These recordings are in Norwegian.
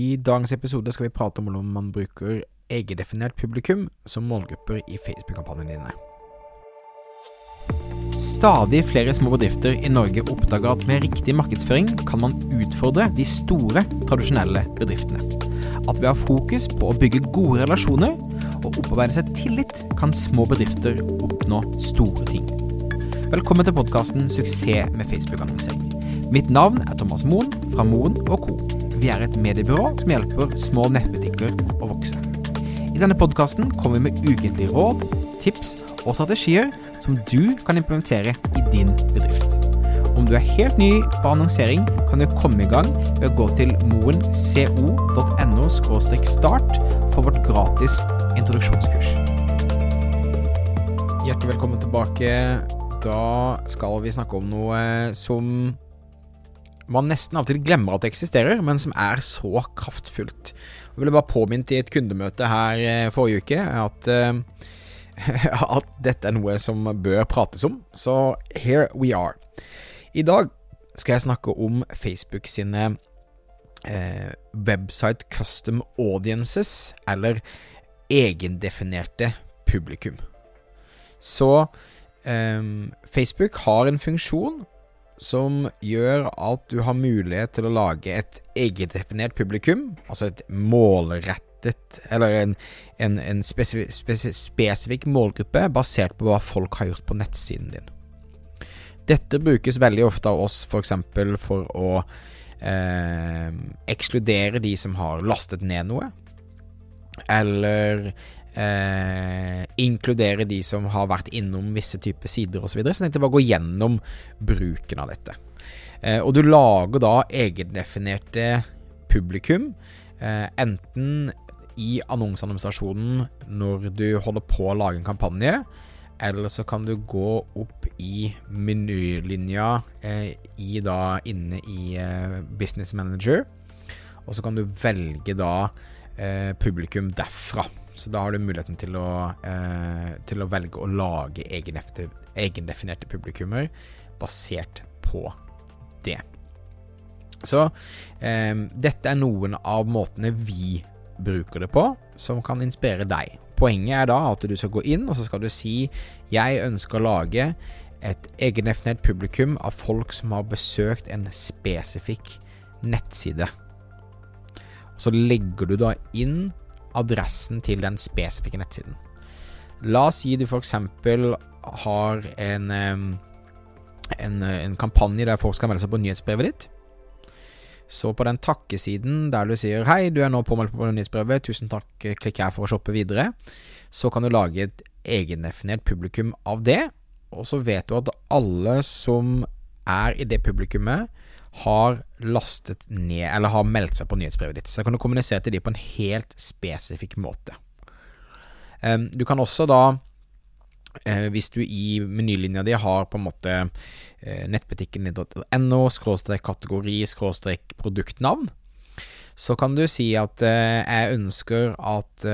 I dagens episode skal vi prate om hvordan man bruker egendefinert publikum som målgrupper i Facebook-kampanjene dine. Stadig flere små bedrifter i Norge oppdager at med riktig markedsføring kan man utfordre de store, tradisjonelle bedriftene. At ved å ha fokus på å bygge gode relasjoner og opparbeide seg tillit, kan små bedrifter oppnå store ting. Velkommen til podkasten 'Suksess med Facebook-annonsering'. Mitt navn er Thomas Moen fra Moen Co. Vi er et mediebyrå som hjelper små nettbutikker å vokse. I denne podkasten kommer vi med ukentlige råd, tips og strategier som du kan implementere i din bedrift. Om du er helt ny på annonsering, kan du komme i gang ved å gå til moenco.no start for vårt gratis introduksjonskurs. Hjertelig velkommen tilbake. Da skal vi snakke om noe som man nesten av og til glemmer at det eksisterer, men som er så kraftfullt. Jeg ble bare påminnet i et kundemøte her eh, forrige uke at, uh, at dette er noe som bør prates om. Så here we are. I dag skal jeg snakke om Facebook sine uh, website custom audiences, eller egendefinerte publikum. Så um, Facebook har en funksjon som gjør at du har mulighet til å lage et egendefinert publikum, altså et målrettet Eller en, en, en spesif spesif spesifikk målgruppe basert på hva folk har gjort på nettsiden din. Dette brukes veldig ofte av oss f.eks. For, for å eh, ekskludere de som har lastet ned noe, eller eh, inkludere de som har vært innom visse typer sider osv. Så, videre. så jeg tenkte bare å gå gjennom bruken av dette. Eh, og du lager da egendefinerte publikum, eh, enten i annonseadministrasjonen når du holder på å lage en kampanje, eller så kan du gå opp i menylinja eh, i da inne i eh, Business Manager, og så kan du velge da eh, publikum derfra. Så da har du muligheten til å, eh, til å velge å lage egendefinerte publikummer basert på det. Så eh, dette er noen av måtene vi bruker det på, som kan inspirere deg. Poenget er da at du skal gå inn, og så skal du si 'Jeg ønsker å lage et egendefinert publikum av folk som har besøkt en spesifikk nettside'. Så legger du da inn adressen til den spesifikke nettsiden. La oss si du f.eks. har en, en, en, kampanje der folk skal melde seg på nyhetsbrevet ditt. Så på den takkesiden der du sier 'Hei, du er nå påmeldt på nyhetsbrevet. Tusen takk, klikk her for å shoppe videre', så kan du lage et egendefinert publikum av det. Og så vet du at alle som er i det publikummet, har lastet ned, eller har meldt seg på nyhetsbrevet ditt. Så kan du kommunisere til dem på en helt spesifikk måte. Du kan også da uh, hvis du i menylinja di har på en måte uh, nettbutikken .no, skråstrek kategori, skråstrek produktnavn, så kan du si at eh, jeg ønsker at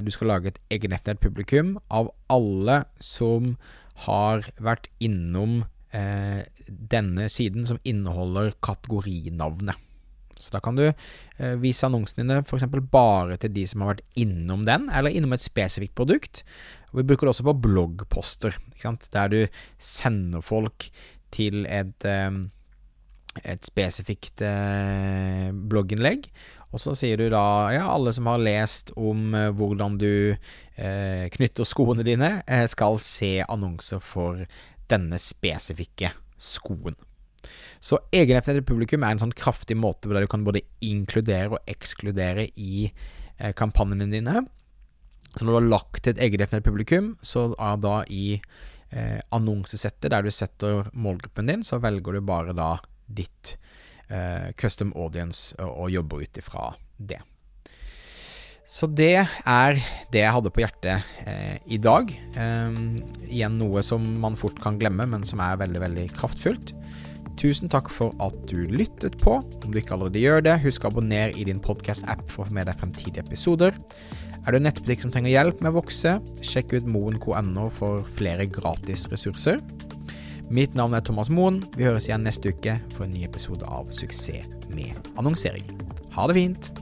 du skal lage et egendefinert publikum av alle som har vært innom eh, denne siden som inneholder kategorinavnet. Så da kan du eh, vise annonsene dine f.eks. bare til de som har vært innom den, eller innom et spesifikt produkt. Og vi bruker det også på bloggposter, der du sender folk til et, eh, et spesifikt eh, blogginnlegg. Og så sier du da ja, alle som har lest om eh, hvordan du eh, knytter skoene dine, eh, skal se annonser for denne spesifikke skoen. Så egendefinert publikum er en sånn kraftig måte hvor du kan både inkludere og ekskludere i eh, kampanjene dine. Så når du har lagt et egendefinert publikum, så er da i eh, annonsesettet der du setter målgruppen din, så velger du bare da ditt eh, custom audience og, og jobber ut ifra det. Så det er det jeg hadde på hjertet eh, i dag. Eh, igjen noe som man fort kan glemme, men som er veldig, veldig kraftfullt. Tusen takk for at du lyttet på. Om du ikke allerede gjør det, husk å abonnere i din podkast-app for å få med deg fremtidige episoder. Er du en nettbutikk som trenger hjelp med å vokse, sjekk ut moen.no for flere gratis ressurser. Mitt navn er Thomas Moen. Vi høres igjen neste uke for en ny episode av Suksess med annonsering. Ha det fint!